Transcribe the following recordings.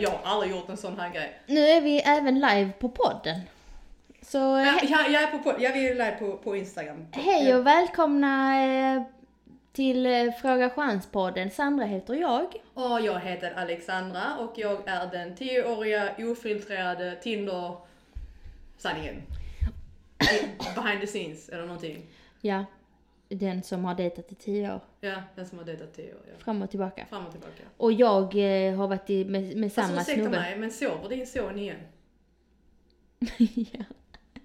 Jag har aldrig gjort en sån här grej. Nu är vi även live på podden. Så Ja, he- jag, jag är på, på, jag är live på, på Instagram. hej och välkomna eh, till eh, Fråga Chans-podden. Sandra heter jag. Och jag heter Alexandra och jag är den 10-åriga ofiltrerade Tinder-sanningen. Behind the scenes eller någonting. Ja, den som har dejtat i tio år. Ja, den som har dejtat 10 år. Ja. Fram och tillbaka. Fram och tillbaka. Och jag eh, har varit i, med, med samma Alltså ursäkta snubbe. mig, men sover din son igen? ja.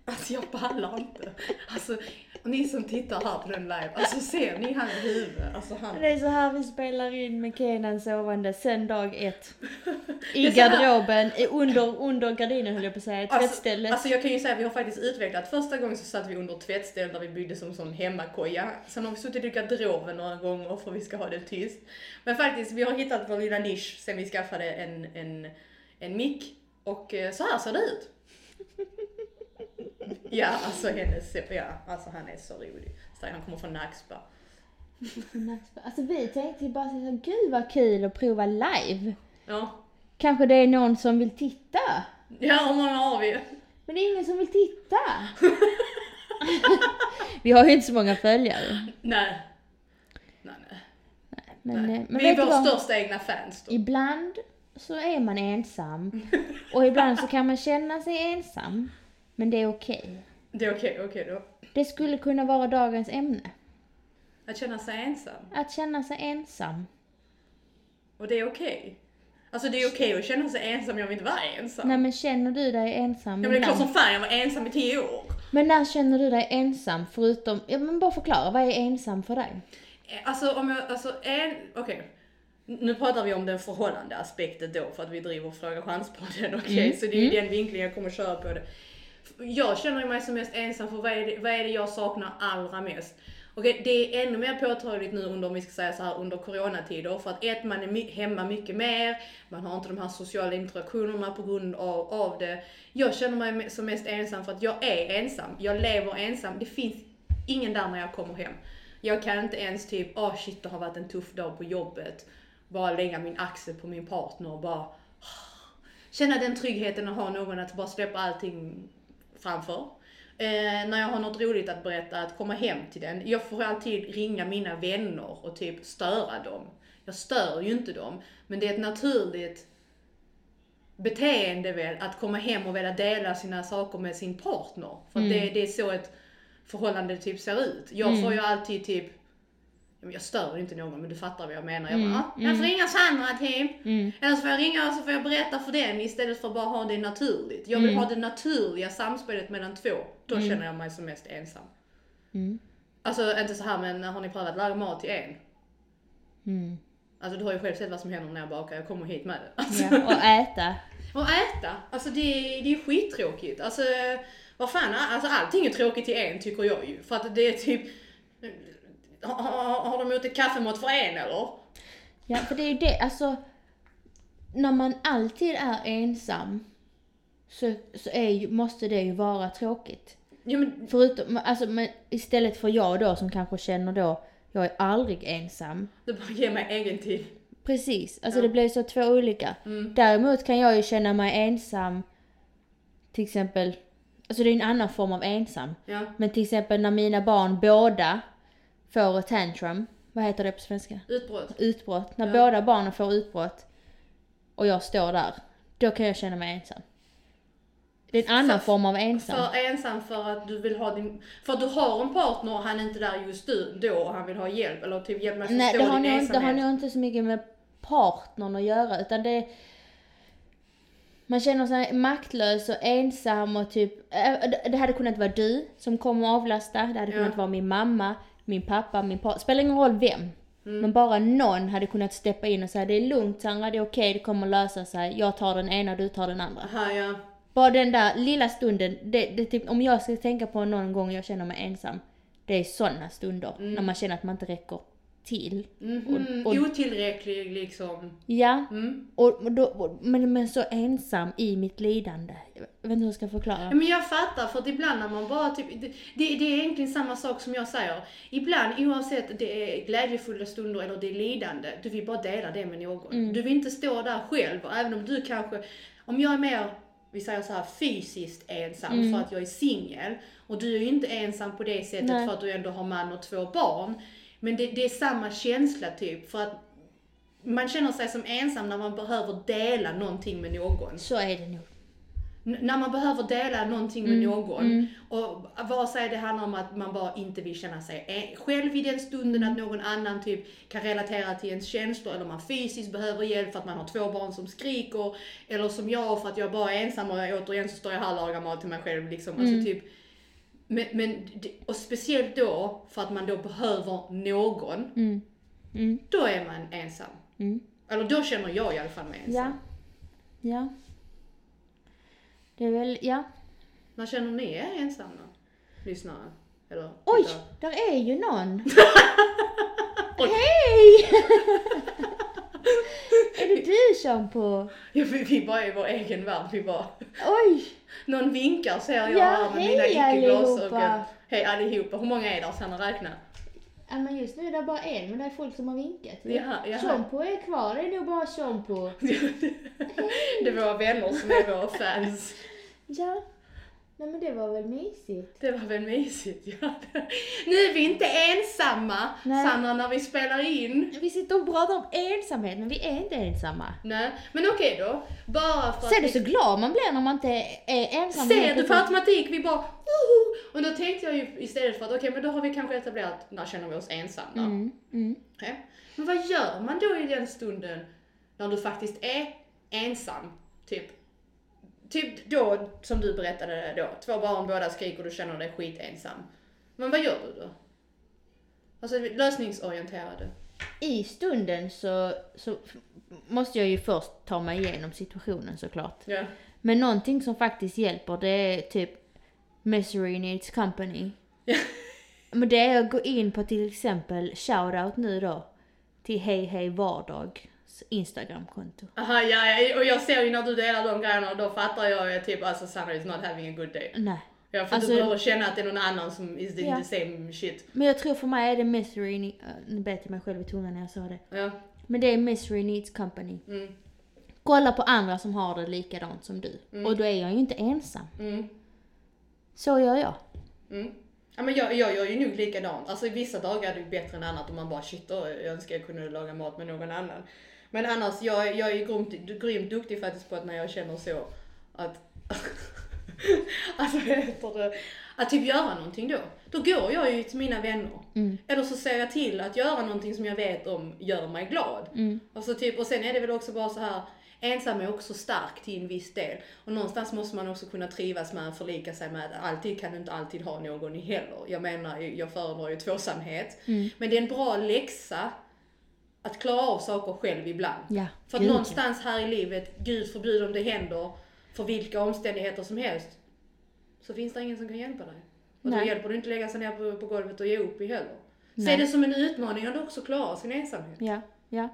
Alltså jag pallar inte. Alltså, ni som tittar här på den live, alltså ser ni hans huvud? Alltså han... Det är så här vi spelar in med Kenan sovande sen dag ett. I garderoben, under, under gardinen höll jag på att säga, Alltså, tvättstället. alltså jag kan ju säga att vi har faktiskt utvecklat, första gången så satt vi under tvättstället där vi byggde som sån hemmakoja. Sen har vi suttit i garderoben några gånger för vi ska ha det tyst. Men faktiskt, vi har hittat vår lilla nisch sen vi skaffade en, en, en mick. Och eh, så här ser det ut. Ja, alltså hennes, ja, alltså han är så rolig. Så han kommer från Nackspa. Alltså vi tänkte ju bara så gud vad kul att prova live. Ja, Kanske det är någon som vill titta. ja hur många har vi? Men det är ingen som vill titta. vi har ju inte så många följare. Nej. Nej, nej. Men, nej. eh, men vi är vet du vår vad? största egna fans då. Ibland så är man ensam. Och ibland så kan man känna sig ensam. Men det är okej. Det är okej, okej då. Det skulle kunna vara dagens ämne. Att känna sig ensam. Att känna sig ensam. Och det är okej. Alltså det är okej att känna sig ensam, jag vill inte vara ensam. Nej men känner du dig ensam ja, men det är klart ibland? som fan jag var ensam i tio år. Men när känner du dig ensam förutom, ja men bara förklara, vad är ensam för dig? Eh, Alltså om jag, alltså en, okej. Nu pratar vi om den förhållande aspekten då för att vi driver Fråga Chans-podden, okej? Mm, Så det är ju den vinkeln jag kommer köra på det. Jag känner mig som mest ensam för vad är det, vad är det jag saknar allra mest? Okej, det är ännu mer påtagligt nu under, om vi ska säga så här, under coronatider. För att ett, man är my- hemma mycket mer, man har inte de här sociala interaktionerna på grund av, av det. Jag känner mig som mest ensam för att jag är ensam. Jag lever ensam. Det finns ingen där när jag kommer hem. Jag kan inte ens typ, åh shit det har varit en tuff dag på jobbet. Bara lägga min axel på min partner och bara känna den tryggheten och ha någon att bara släppa allting framför. Eh, när jag har något roligt att berätta, att komma hem till den. Jag får alltid ringa mina vänner och typ störa dem. Jag stör ju inte dem, men det är ett naturligt beteende väl att komma hem och vilja dela sina saker med sin partner. För att det, det är så ett förhållande typ ser ut. Jag får ju alltid typ Jag stör inte någon men du fattar vad jag menar. Jag bara, ah, jag får ringa Sandra typ. Eller så får jag ringa och så får jag berätta för den istället för att bara ha det naturligt. Jag vill ha det naturliga samspelet mellan två. Då känner jag mig som mest ensam. Mm. Alltså inte så här men har ni prövat att laga mat till en? Mm. Alltså du har ju själv sett vad som händer när jag bakar, jag kommer hit med det. Alltså, Ja, och äta. och äta, alltså det, det är skittråkigt. Alltså vad fan, alltså allting är tråkigt till en tycker jag ju. För att det är typ, har, har, de gjort ett kaffemått för en eller? Ja, för det är ju det, alltså. När man alltid är ensam så, så är måste det ju vara tråkigt. Ja men Förutom, alltså men istället för jag då som kanske känner då, jag är aldrig ensam. det bara ger mig egen tid. Precis, alltså Ja. det blir så två olika. Däremot kan jag ju känna mig ensam, till exempel, alltså det är en annan form av ensam. Ja. Men till exempel när mina barn båda får ett tantrum, vad heter det på svenska? Utbrott. Utbrott. När Ja. båda barnen får utbrott och jag står där, då kan jag känna mig ensam. Det är en annan För- form av ensam. För ensam för att du vill ha din, för att du har en partner och han är inte där just du, då och han vill ha hjälp eller typ hjälp med att Nej, förstå det har, din nog, det har ensamhet. nog inte så mycket med partnern att göra utan det man känner sig maktlös och ensam och typ, det- det hade kunnat vara du som kom och avlasta, det hade Ja. kunnat vara min mamma, min pappa, min partner, spelar ingen roll vem. Mm. Men bara någon hade kunnat steppa in och säga det är lugnt Sandra, det är okej, det kommer lösa sig, jag tar den ena, du tar den andra. Aha, ja. Bara den där lilla stunden, det, det, typ, om jag ska tänka på någon gång jag känner mig ensam, det är sådana stunder Mm. när man känner att man inte räcker till. Mhm, Och- och- Otillräcklig liksom. Ja, Mm. och, då, och, men, men så ensam i mitt lidande. Jag vet inte hur jag ska förklara. Men jag fattar, för att ibland när man bara typ, det, det, det är egentligen samma sak som jag säger. Ibland, oavsett det är glädjefulla stunder eller det är lidande, du vill bara dela det med någon. Du vill inte stå där själv, och även om du kanske, om jag är mer, vi säger så här fysiskt ensam för att jag är singel, och du är ju inte ensam på det sättet Nej. för att du ändå har man och två barn. Men det, det är samma känsla typ, för att man känner sig som ensam när man behöver dela någonting med någon. Så är det nog. N- när man behöver dela någonting med någon, och vare sig det handlar om att man bara inte vill känna sig själv i den stunden, att någon annan typ kan relatera till ens känslor, eller man fysiskt behöver hjälp för att man har två barn som skriker, eller som jag för att jag bara är ensam och återigen så står jag här och lagar mat till mig själv liksom. Alltså typ, men, men, och speciellt då, för att man då behöver någon, Mm. Mm. då är man ensam. Mm. Eller då känner jag i alla fall mig ensam. Ja. Ja. Det är väl, ja. När känner ni er ensamma? Lyssnare? Eller Oj, där är ju någon. Hej! som på? Ja, vi, vi bara är i vår egen värld, vi bara... Oj! Någon vinkar ser jag Ja, här med mina hej icke-glasögon. allihopa. Hej allihopa, hur många är där? Sanna räkna. Ja men just nu är det bara en, men det är folk som har vinkat. Jaha, är kvar, det är nog bara Tjompo. Det är våra vänner som är våra fans. Ja. Nej men det var väl mysigt. Det var väl mysigt, ja. Nu är vi inte ensamma, Nej. Sanna, när vi spelar in. Vi sitter och pratar om ensamhet, men vi är inte ensamma. Nej, men okej då. Bara för Ser att du så glad man blir när man inte är ensam? Ser du på plötsligt? automatik, vi bara woho! Och då tänkte jag ju istället för att okej, men då har vi kanske etablerat, när känner vi oss ensamma? Mm, mm. Ja. Men vad gör man då i den stunden när du faktiskt är ensam? Typ, typ då som du berättade då, två barn, båda skriker och du känner dig skitensam. Men vad gör du då? Alltså lösningsorienterade. I stunden så, så måste jag ju först ta mig igenom situationen såklart. Ja. Men någonting som faktiskt hjälper det är typ Misery Needs Company. Ja. Men det är att gå in på till exempel shoutout nu då till Hej Hej Vardags Instagramkonto. Aha, ja, ja, och jag ser ju när du delar de grejerna och då fattar jag ju typ alltså Sanna is not having a good day. Nej. Ja, för Alltså- du behöver känna att det är någon annan som is in Ja. the same shit. Men jag tror för mig är det Misery, äh, nu bet jag mig själv i tungan när jag sa det. Ja. Men det är Misery Needs Company. Mm. Kolla på andra som har det likadant som du. Och då är jag ju inte ensam. Mm. Så gör jag. Mm. Ja, men jag, jag gör ju nog likadant. Alltså vissa dagar är det bättre än annat om man bara shit, då, jag önskar jag kunde laga mat med någon annan. Men annars, jag, jag är grymt, grymt duktig faktiskt på att när jag känner så att, alltså vad heter det, att typ göra någonting då. Då går jag ju till mina vänner. Mm. Eller så ser jag till att göra någonting som jag vet om gör mig glad. Mm. Alltså typ, och sen är det väl också bara så här ensam är också stark till en viss del. Och någonstans måste man också kunna trivas med att förlika sig med att alltid kan du inte alltid ha någon i heller. Jag menar, jag föredrar ju tvåsamhet. Mm. Men det är en bra läxa att klara av saker själv ibland. Ja. För att gud, ja. någonstans här i livet, gud förbjud om det händer, för vilka omständigheter som helst, så finns det ingen som kan hjälpa dig. Och då Nej. hjälper det inte att lägga sig ner på, på golvet och ge upp i heller. Se Nej. det som en utmaning att också klara sin ensamhet. Ja, ja.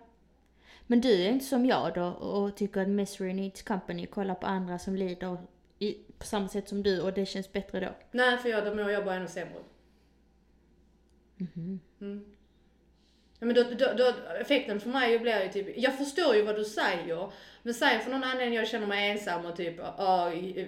Men du är inte som jag då och tycker att Misery Needs Company kollar på andra som lider i, på samma sätt som du och det känns bättre då. Nej, för jag, då mår jag bara ännu sämre. Mhm. Mm. Ja, men då, då, då, effekten för mig blir ju typ, jag förstår ju vad du säger, men säg för någon annan jag känner mig ensam och typ,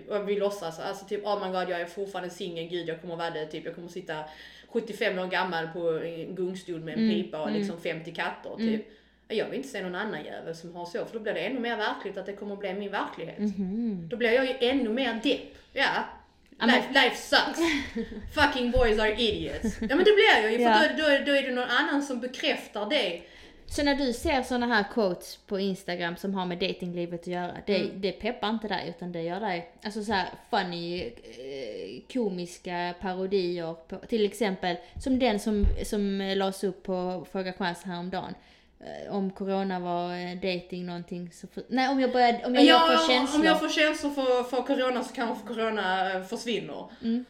och vi låtsas, alltså typ, oh my god jag är fortfarande singel, gud jag kommer vara det, typ jag kommer sitta 75 år gammal på en gungstol med en Mm, pipa och mm. liksom 50 katter, typ. Jag vill inte se någon annan jävel som har så, för då blir det ännu mer verkligt att det kommer bli min verklighet. Mhm. Då blir jag ju ännu mer depp. Ja. Life, life sucks. Fucking boys are idiots. Ja men det blir jag ju, för Ja. då, då, då är det någon annan som bekräftar det. Så när du ser såna här quotes på Instagram som har med datinglivet att göra, det, Mm. det peppar inte dig utan det gör dig, alltså så här funny, eh, komiska parodier på, till exempel som den som, som lades upp på Fråga Chans häromdagen. Eh, Om corona var eh, dating någonting så, för, nej om jag började, om jag Ja, får känslor. om jag får känslor för, för corona så kanske corona eh, försvinner. Mm.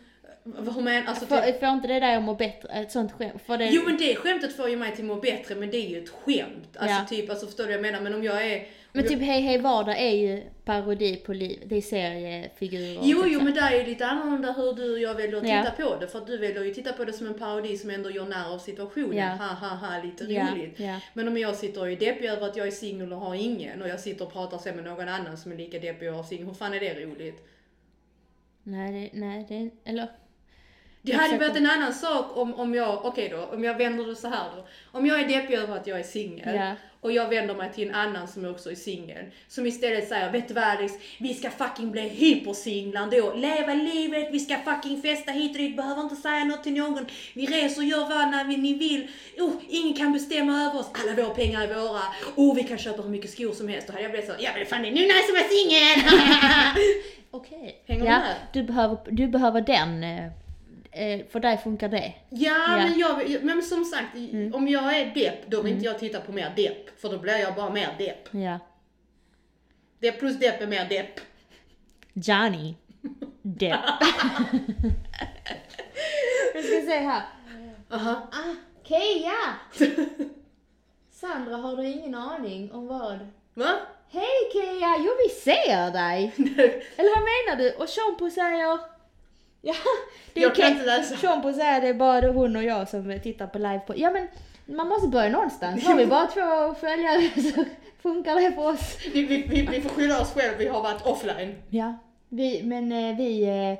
Hur menar alltså typ, Får, får inte det dig att må bättre? Ett sånt skämt? Får det... Jo men det skämtet får ju mig till att må bättre men det är ju ett skämt. Alltså Ja. typ, alltså förstår du vad jag menar? Men om jag är... Men typ Hej Hej Vardag är ju parodi på liv. Det är seriefigurer. Jo, typ jo men där är ju lite annorlunda hur du och jag väljer att Ja. titta på det. För att du väljer ju titta på det som en parodi som ändå gör när av situationen. Ja. Ha ha ha, lite Ja, roligt. ja. Men om jag sitter och är deppig över att jag är singel och har ingen och jag sitter och pratar sen med någon annan som är lika deppig och har singel, hur fan är det roligt? Nej, det, nej, det, eller? Det hade varit en annan sak om, om jag, okej då, om jag vänder det så här då. Om jag är deppig över att jag är singel Ja. och jag vänder mig till en annan som också är singel. Som istället säger, vet du vad Alice, vi ska fucking bli hypersinglar då. Leva livet, vi ska fucking festa hit och dit, behöver inte säga något till någon. Vi reser och gör vad när vi, ni vill. Oh, ingen kan bestämma över oss, alla våra pengar är våra. Oh, vi kan köpa hur mycket skor som helst. Då hade jag blivit så, ja men fan det är nu när som är singel. Okej. Hänger du ja, med? Du behöver, du behöver den. Eh, För dig funkar det. Ja, Ja. men jag, men som sagt, om jag är depp, då vill inte jag titta på mer depp. För då blir jag bara mer depp. Ja. Depp plus depp är mer depp. Johnny Depp. Jag ska se här. Aha. Ah, Keja! Sandra, har du ingen aning om vad? Va? Hej Keja! Jo, vi ser dig! Eller vad menar du? Och Shampoo säger... Ja, det är Jag kan inte läsa. Shampoo säger det är bara hon och jag som tittar på live på... Ja men, man måste börja någonstans. Har vi bara två följare så funkar det för oss. Vi, vi, vi, vi får skylla oss själva, vi har varit offline. Ja, vi, men eh, vi, eh,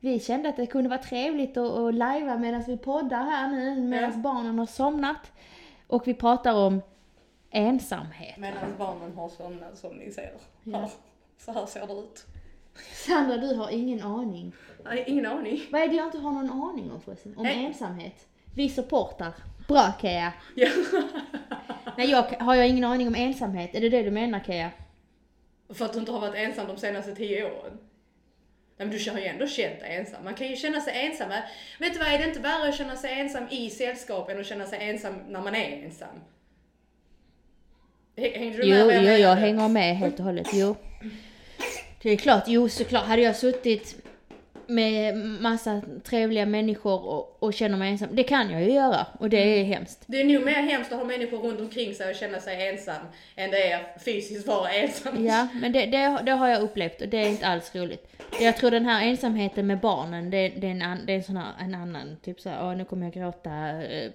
vi kände att det kunde vara trevligt att, att lajva medan vi poddar här nu, medan Ja. barnen har somnat. Och vi pratar om ensamhet. Medan barnen har somnat som ni ser. Ja. Så här ser det ut. Sandra, du har ingen aning. Nej, ingen aning. Vad är det jag inte har någon aning om förresten? Om Nej. ensamhet? Vi supportar. Bra Kea. Ja. Nej, jag, har jag ingen aning om ensamhet? Är det det du menar Kea? För att du inte har varit ensam de senaste tio åren. Nej men du har ju ändå känt dig ensam. Man kan ju känna sig ensam. Vet du vad, är det inte värre att känna sig ensam i sällskap än att känna sig ensam när man är ensam? Häng- Hängde du med Jo, jo, jag hänger med helt och hållet. Jo. Det är klart, jo såklart. Hade jag suttit med massa trevliga människor och, och känner mig ensam, det kan jag ju göra och det är hemskt. Det är nog mer hemskt att ha människor runt omkring sig och känna sig ensam än det är att fysiskt vara ensam. Ja, men det, det, det har jag upplevt och det är inte alls roligt. Jag tror den här ensamheten med barnen, det, det, är, en, det är en sån här, en annan, typ såhär, åh nu kommer jag gråta eh,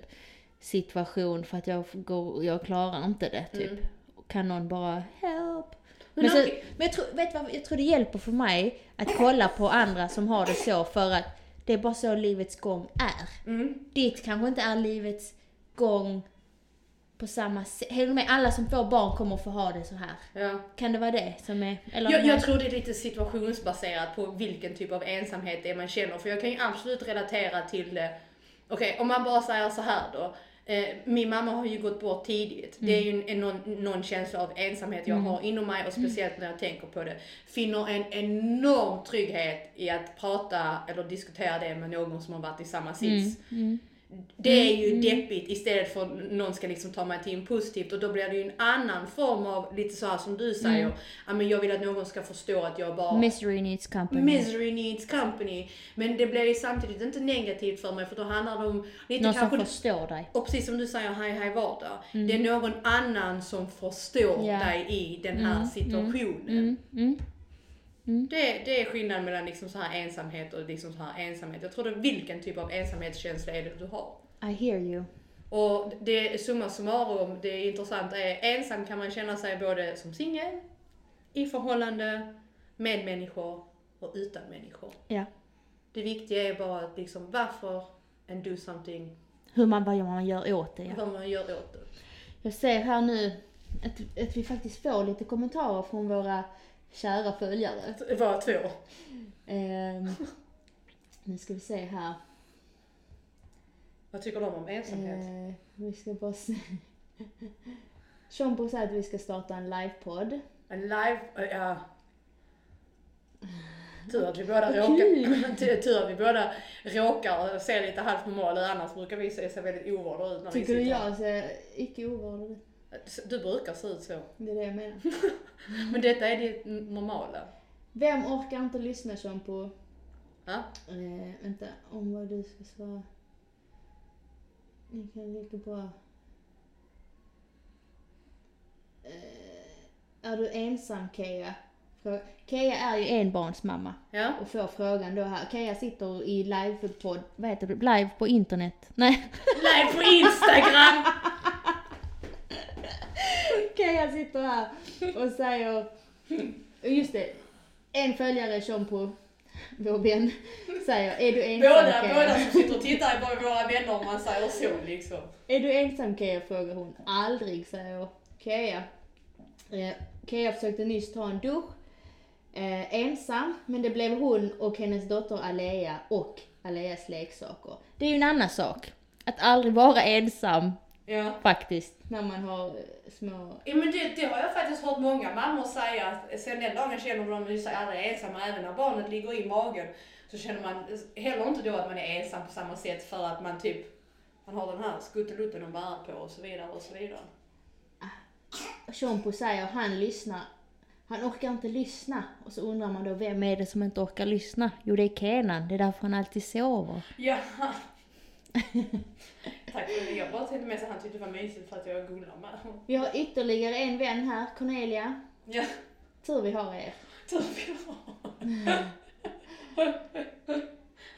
situation för att jag, går, jag klarar inte det typ. Kan någon bara help? Men Men, så, okej. men jag, tror, vet vad, jag tror det hjälper för mig att kolla på andra som har det så för att det är bara så livets gång är. Mm. Ditt kanske inte är livets gång på samma sätt. Hänger du med? Alla som får barn kommer att få ha det så här. Ja. Kan det vara det som är... Eller Jag, jag tror det är lite situationsbaserat på vilken typ av ensamhet det är man känner. För jag kan ju absolut relatera till det. Okej, om man bara säger så här då. Eh, min mamma har ju gått bort tidigt. Det är ju en, en, någon, någon känsla av ensamhet jag har inom mig och speciellt när jag tänker på det. Finner en enorm trygghet i att prata eller diskutera det med någon som har varit i samma sits. Mm. Det är ju deppigt istället för att någon ska liksom ta mig till en positivt och då blir det ju en annan form av, lite så här som du säger, ja men jag vill att någon ska förstå att jag bara Misery needs company. Misery needs company. Men det blir ju samtidigt inte negativt för mig för då handlar det om lite Någon som kanske förstår dig. och precis som du säger, hej hej vardag. Det är någon annan som förstår Ja. dig i den här situationen. Mm. Det, det är skillnaden mellan liksom så här ensamhet och liksom så här ensamhet. Jag tror det är vilken typ av ensamhetskänsla är det du har. I hear you. Och det summa summarum, det intressanta är ensam kan man känna sig både som singel, i förhållande, med människor och utan människor. Ja. Det viktiga är bara att liksom varför and do something, Hur man, vad man gör åt det ja. vad man gör åt det. Jag ser här nu att, att vi faktiskt får lite kommentarer från våra kära följare. Det var två. Ehm, nu ska vi se här. Vad tycker de om ensamhet? Eh, vi ska bara se. Sean säger att vi ska starta en livepodd. En live, äh, ja. Tur att vi båda råkar, tur- att vi båda råkar se lite halvt normala ut, annars brukar vi se, se väldigt ovårdade ut när Tycker vi du sitter jag ser icke ovårdad ut? Du brukar se ut så. Det är det jag menar. Men detta är det normala. Vem orkar inte lyssna Sean på Ja. Eh, vänta, om vad du ska svara. Ni kan lika bra... Eh, är du ensam? Frå- Kea är ju enbarnsmamma Ja. och får frågan då här. Kea sitter i livepodd, vad heter det, live på internet? Nej. Live på Instagram! Kea sitter här och säger, just det, en följare som på vår vän säger, är du ensam Båda, Kea? båda som sitter och tittar är bara våra vänner om man säger så liksom. Är du ensam Kea? frågar hon. Aldrig, säger Kea. Eh, Kea försökte nyss ta en dusch. Eh, ensam, men det blev hon och hennes dotter Alea och Aleas leksaker. Det är ju en annan sak. Att aldrig vara ensam Ja. faktiskt, när man har eh, små... Ja men det, det har jag faktiskt hört många mammor säga att sen den dagen känner de sig aldrig ensamma även när barnet ligger i magen. Så känner man heller inte då att man är ensam på samma sätt för att man typ man har den här skuttelutten att bära på och så vidare och så vidare. Shompo säger han lyssnar. Han orkar inte lyssna. Och så undrar man då, vem är det som inte orkar lyssna? Jo, det är Kenan. Det är därför han alltid sover. Ja. Tack för det. Jag bara tänkte med så han tyckte det var mysigt för att jag gullar med. Vi har ytterligare en vän här, Cornelia. Ja, Tur vi har er. tur vi har.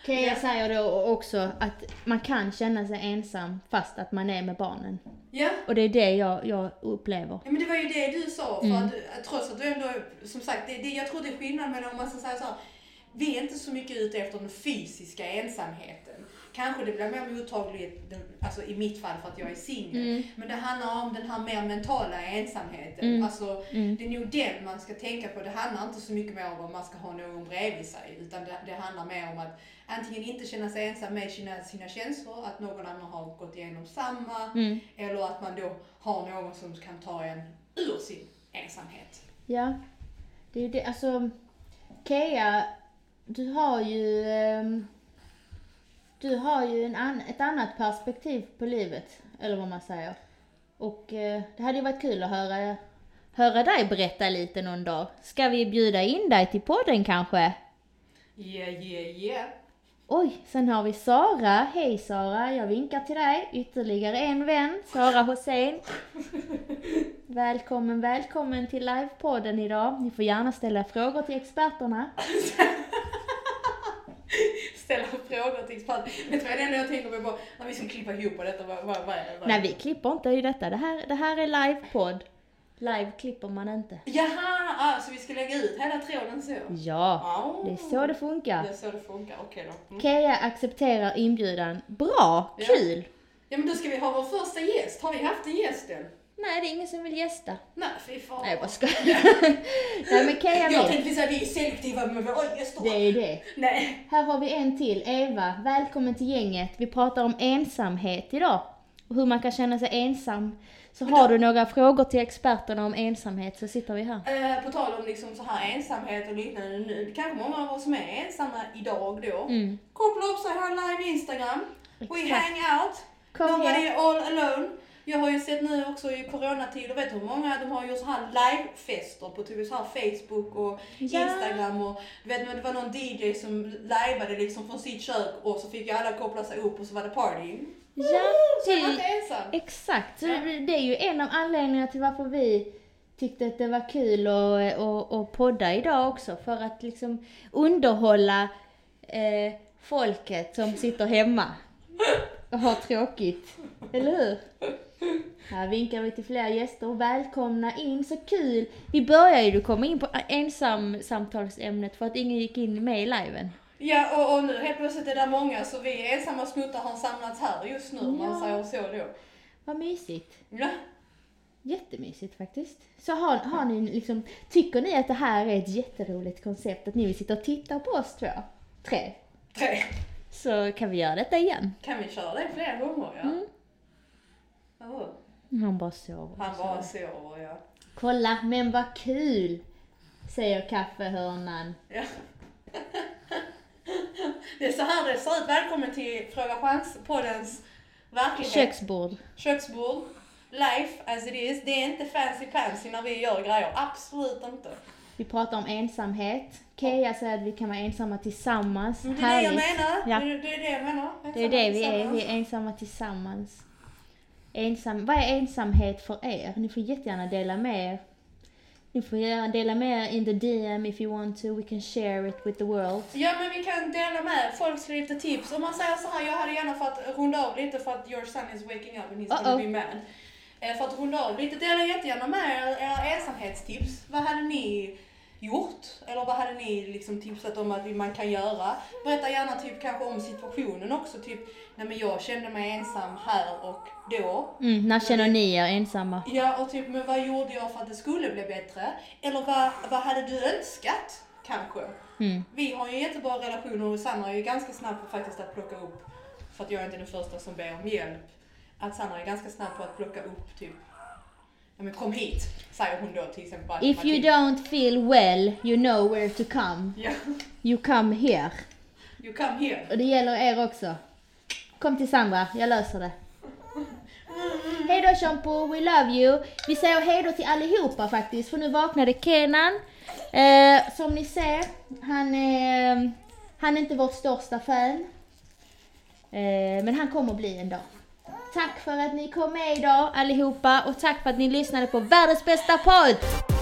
Kea Ja. säger då också att man kan känna sig ensam fast att man är med barnen. Ja. Och det är det jag, jag upplever. Ja men det var ju det du sa, för Mm. att, att trots att du ändå, som sagt, det, det, jag tror det är skillnad mellan om man ska säga så här, vi är inte så mycket ute efter den fysiska ensamheten. Kanske det blir mer mottagligt, den- alltså i mitt fall för att jag är singel. Mm. Men det handlar om den här mer mentala ensamheten. Mm. Alltså, Mm. det är nog den man ska tänka på. Det handlar inte så mycket mer om att man ska ha någon bredvid sig. Utan det, det handlar mer om att antingen inte känna sig ensam med sina, sina känslor, att någon annan har gått igenom samma. Mm. Eller att man då har någon som kan ta en ur sin ensamhet. Ja. Det är ju det, alltså. Kea, du har ju... ehm, du har ju en an, ett annat perspektiv på livet. Eller vad man säger. Och eh, det hade ju varit kul att höra, höra dig berätta lite någon dag. Ska vi bjuda in dig till podden kanske? Yeah, yeah, yeah. Oj, sen har vi Sara. Hej Sara, jag vinkar till dig. Ytterligare en vän, Sara Hossein. Välkommen, välkommen till livepodden idag. Ni får gärna ställa frågor till experterna. Ställa Vet du vad det enda jag tänker på när vi ska klippa ihop på detta? Vad, vad, vad, vad? Nej, vi klipper inte i detta. Det här, det här är livepodd. Live klipper man inte. Jaha, ah, så vi ska lägga ut hela tråden så? Ja, Ah. det är så det funkar. Det är så det funkar, okej då. Mm. Kea accepterar inbjudan. Bra, Ja. kul! Ja men då ska vi ha vår första gäst. Har vi haft en gäst än? Nej, det är ingen som vill gästa. Nej, fy fan. Nej, jag bara skojar. Nej, men Kea Jag vill. tänkte säga vi är selektiva med våra gäster. Det är det. Nej. Här har vi en till, Eva. Välkommen till gänget. Vi pratar om ensamhet idag. Och hur man kan känna sig ensam. Så Men har då- du några frågor till experterna om ensamhet så sitter vi här. Eh, på tal om liksom så här ensamhet och liknande nu. Kanske många av oss som är ensamma idag då. Mm. Koppla upp sig här live Instagram. We Exakt. hang out. Kom Nobody all alone. Jag har ju sett nu också i coronatider, vet du hur många de har gjort så här livefester på typ så här Facebook och Ja. Instagram och du vet det var någon DJ som liveade liksom från sitt kök och så fick ju alla koppla sig upp och så var det party. Ja, Så det- inte ensam. Exakt, så Ja. det är ju en av anledningarna till varför vi tyckte att det var kul att, att, att podda idag också. För att liksom underhålla eh, folket som sitter hemma och har tråkigt. Eller hur? Här vinkar vi till fler gäster. Välkomna in, så kul! Vi började ju komma in på ensam samtalsämnet för att ingen gick in med i liven. Ja och, och nu helt plötsligt är det många så vi ensamma snuttar har samlats här just nu om man Ja. säger så då. Vad mysigt. Ja. Jättemysigt faktiskt. Så har, har ni liksom, tycker ni att det här är ett jätteroligt koncept, att ni vill sitta och titta på oss två, tre, Tre. så kan vi göra detta igen. Kan vi köra det fler gånger ja? Mm. Ja. Han bara sover. Han bara sover ja. Kolla, men vad kul! Säger kaffehörnan. ja. Det är så här det ser ut. Välkommen till Fråga Chans-poddens verklighet. Köksbord. Köksbord. Life as it is. Det är inte fancy pansy när vi gör grejer. Absolut inte. Vi pratar om ensamhet. Keja säger att vi kan vara ensamma tillsammans. Men det är det jag menar. Ja. Det, är- det jag menar. Det är det vi är, vi är ensamma tillsammans. Ensam, vad är ensamhet för er? Ni får jättegärna dela med er. Ni får gärna dela med er in the DM if you want to. We can share it with the world. Ja men vi kan dela med folk lite tips. Om man säger så här, jag hade gärna fått runda av lite för att your son is waking up and he's gonna Uh-oh. be mad. Eh, För att runda av lite, dela jättegärna med er era ensamhetstips. Vad hade ni gjort? Eller vad hade ni liksom tipsat om att man kan göra? Berätta gärna typ kanske om situationen också. Typ, nej men jag kände mig ensam här och då. Mm, när känner ni er ensamma? Ja, och typ, men vad gjorde jag för att det skulle bli bättre? Eller vad, vad hade du önskat, kanske? Mm. Vi har ju jättebra relation och Sanna är ju ganska snabb på faktiskt att plocka upp, för att jag är inte den första som ber om hjälp, att Sanna är ganska snabb på att plocka upp typ, ja men kom hit, säger hon då till exempel. bara, If you don't feel well, you know where to come. Ja, You come here. you come here. Och det gäller er också. Kom till Sandra, jag löser det. Hej då Shampoo, we love you. Vi säger hej då till allihopa faktiskt, för nu vaknade Kenan. Eh, som ni ser, han är, han är inte vårt största fan. Eh, men han kommer bli en dag. Tack för att ni kom med idag allihopa och tack för att ni lyssnade på världens bästa podd!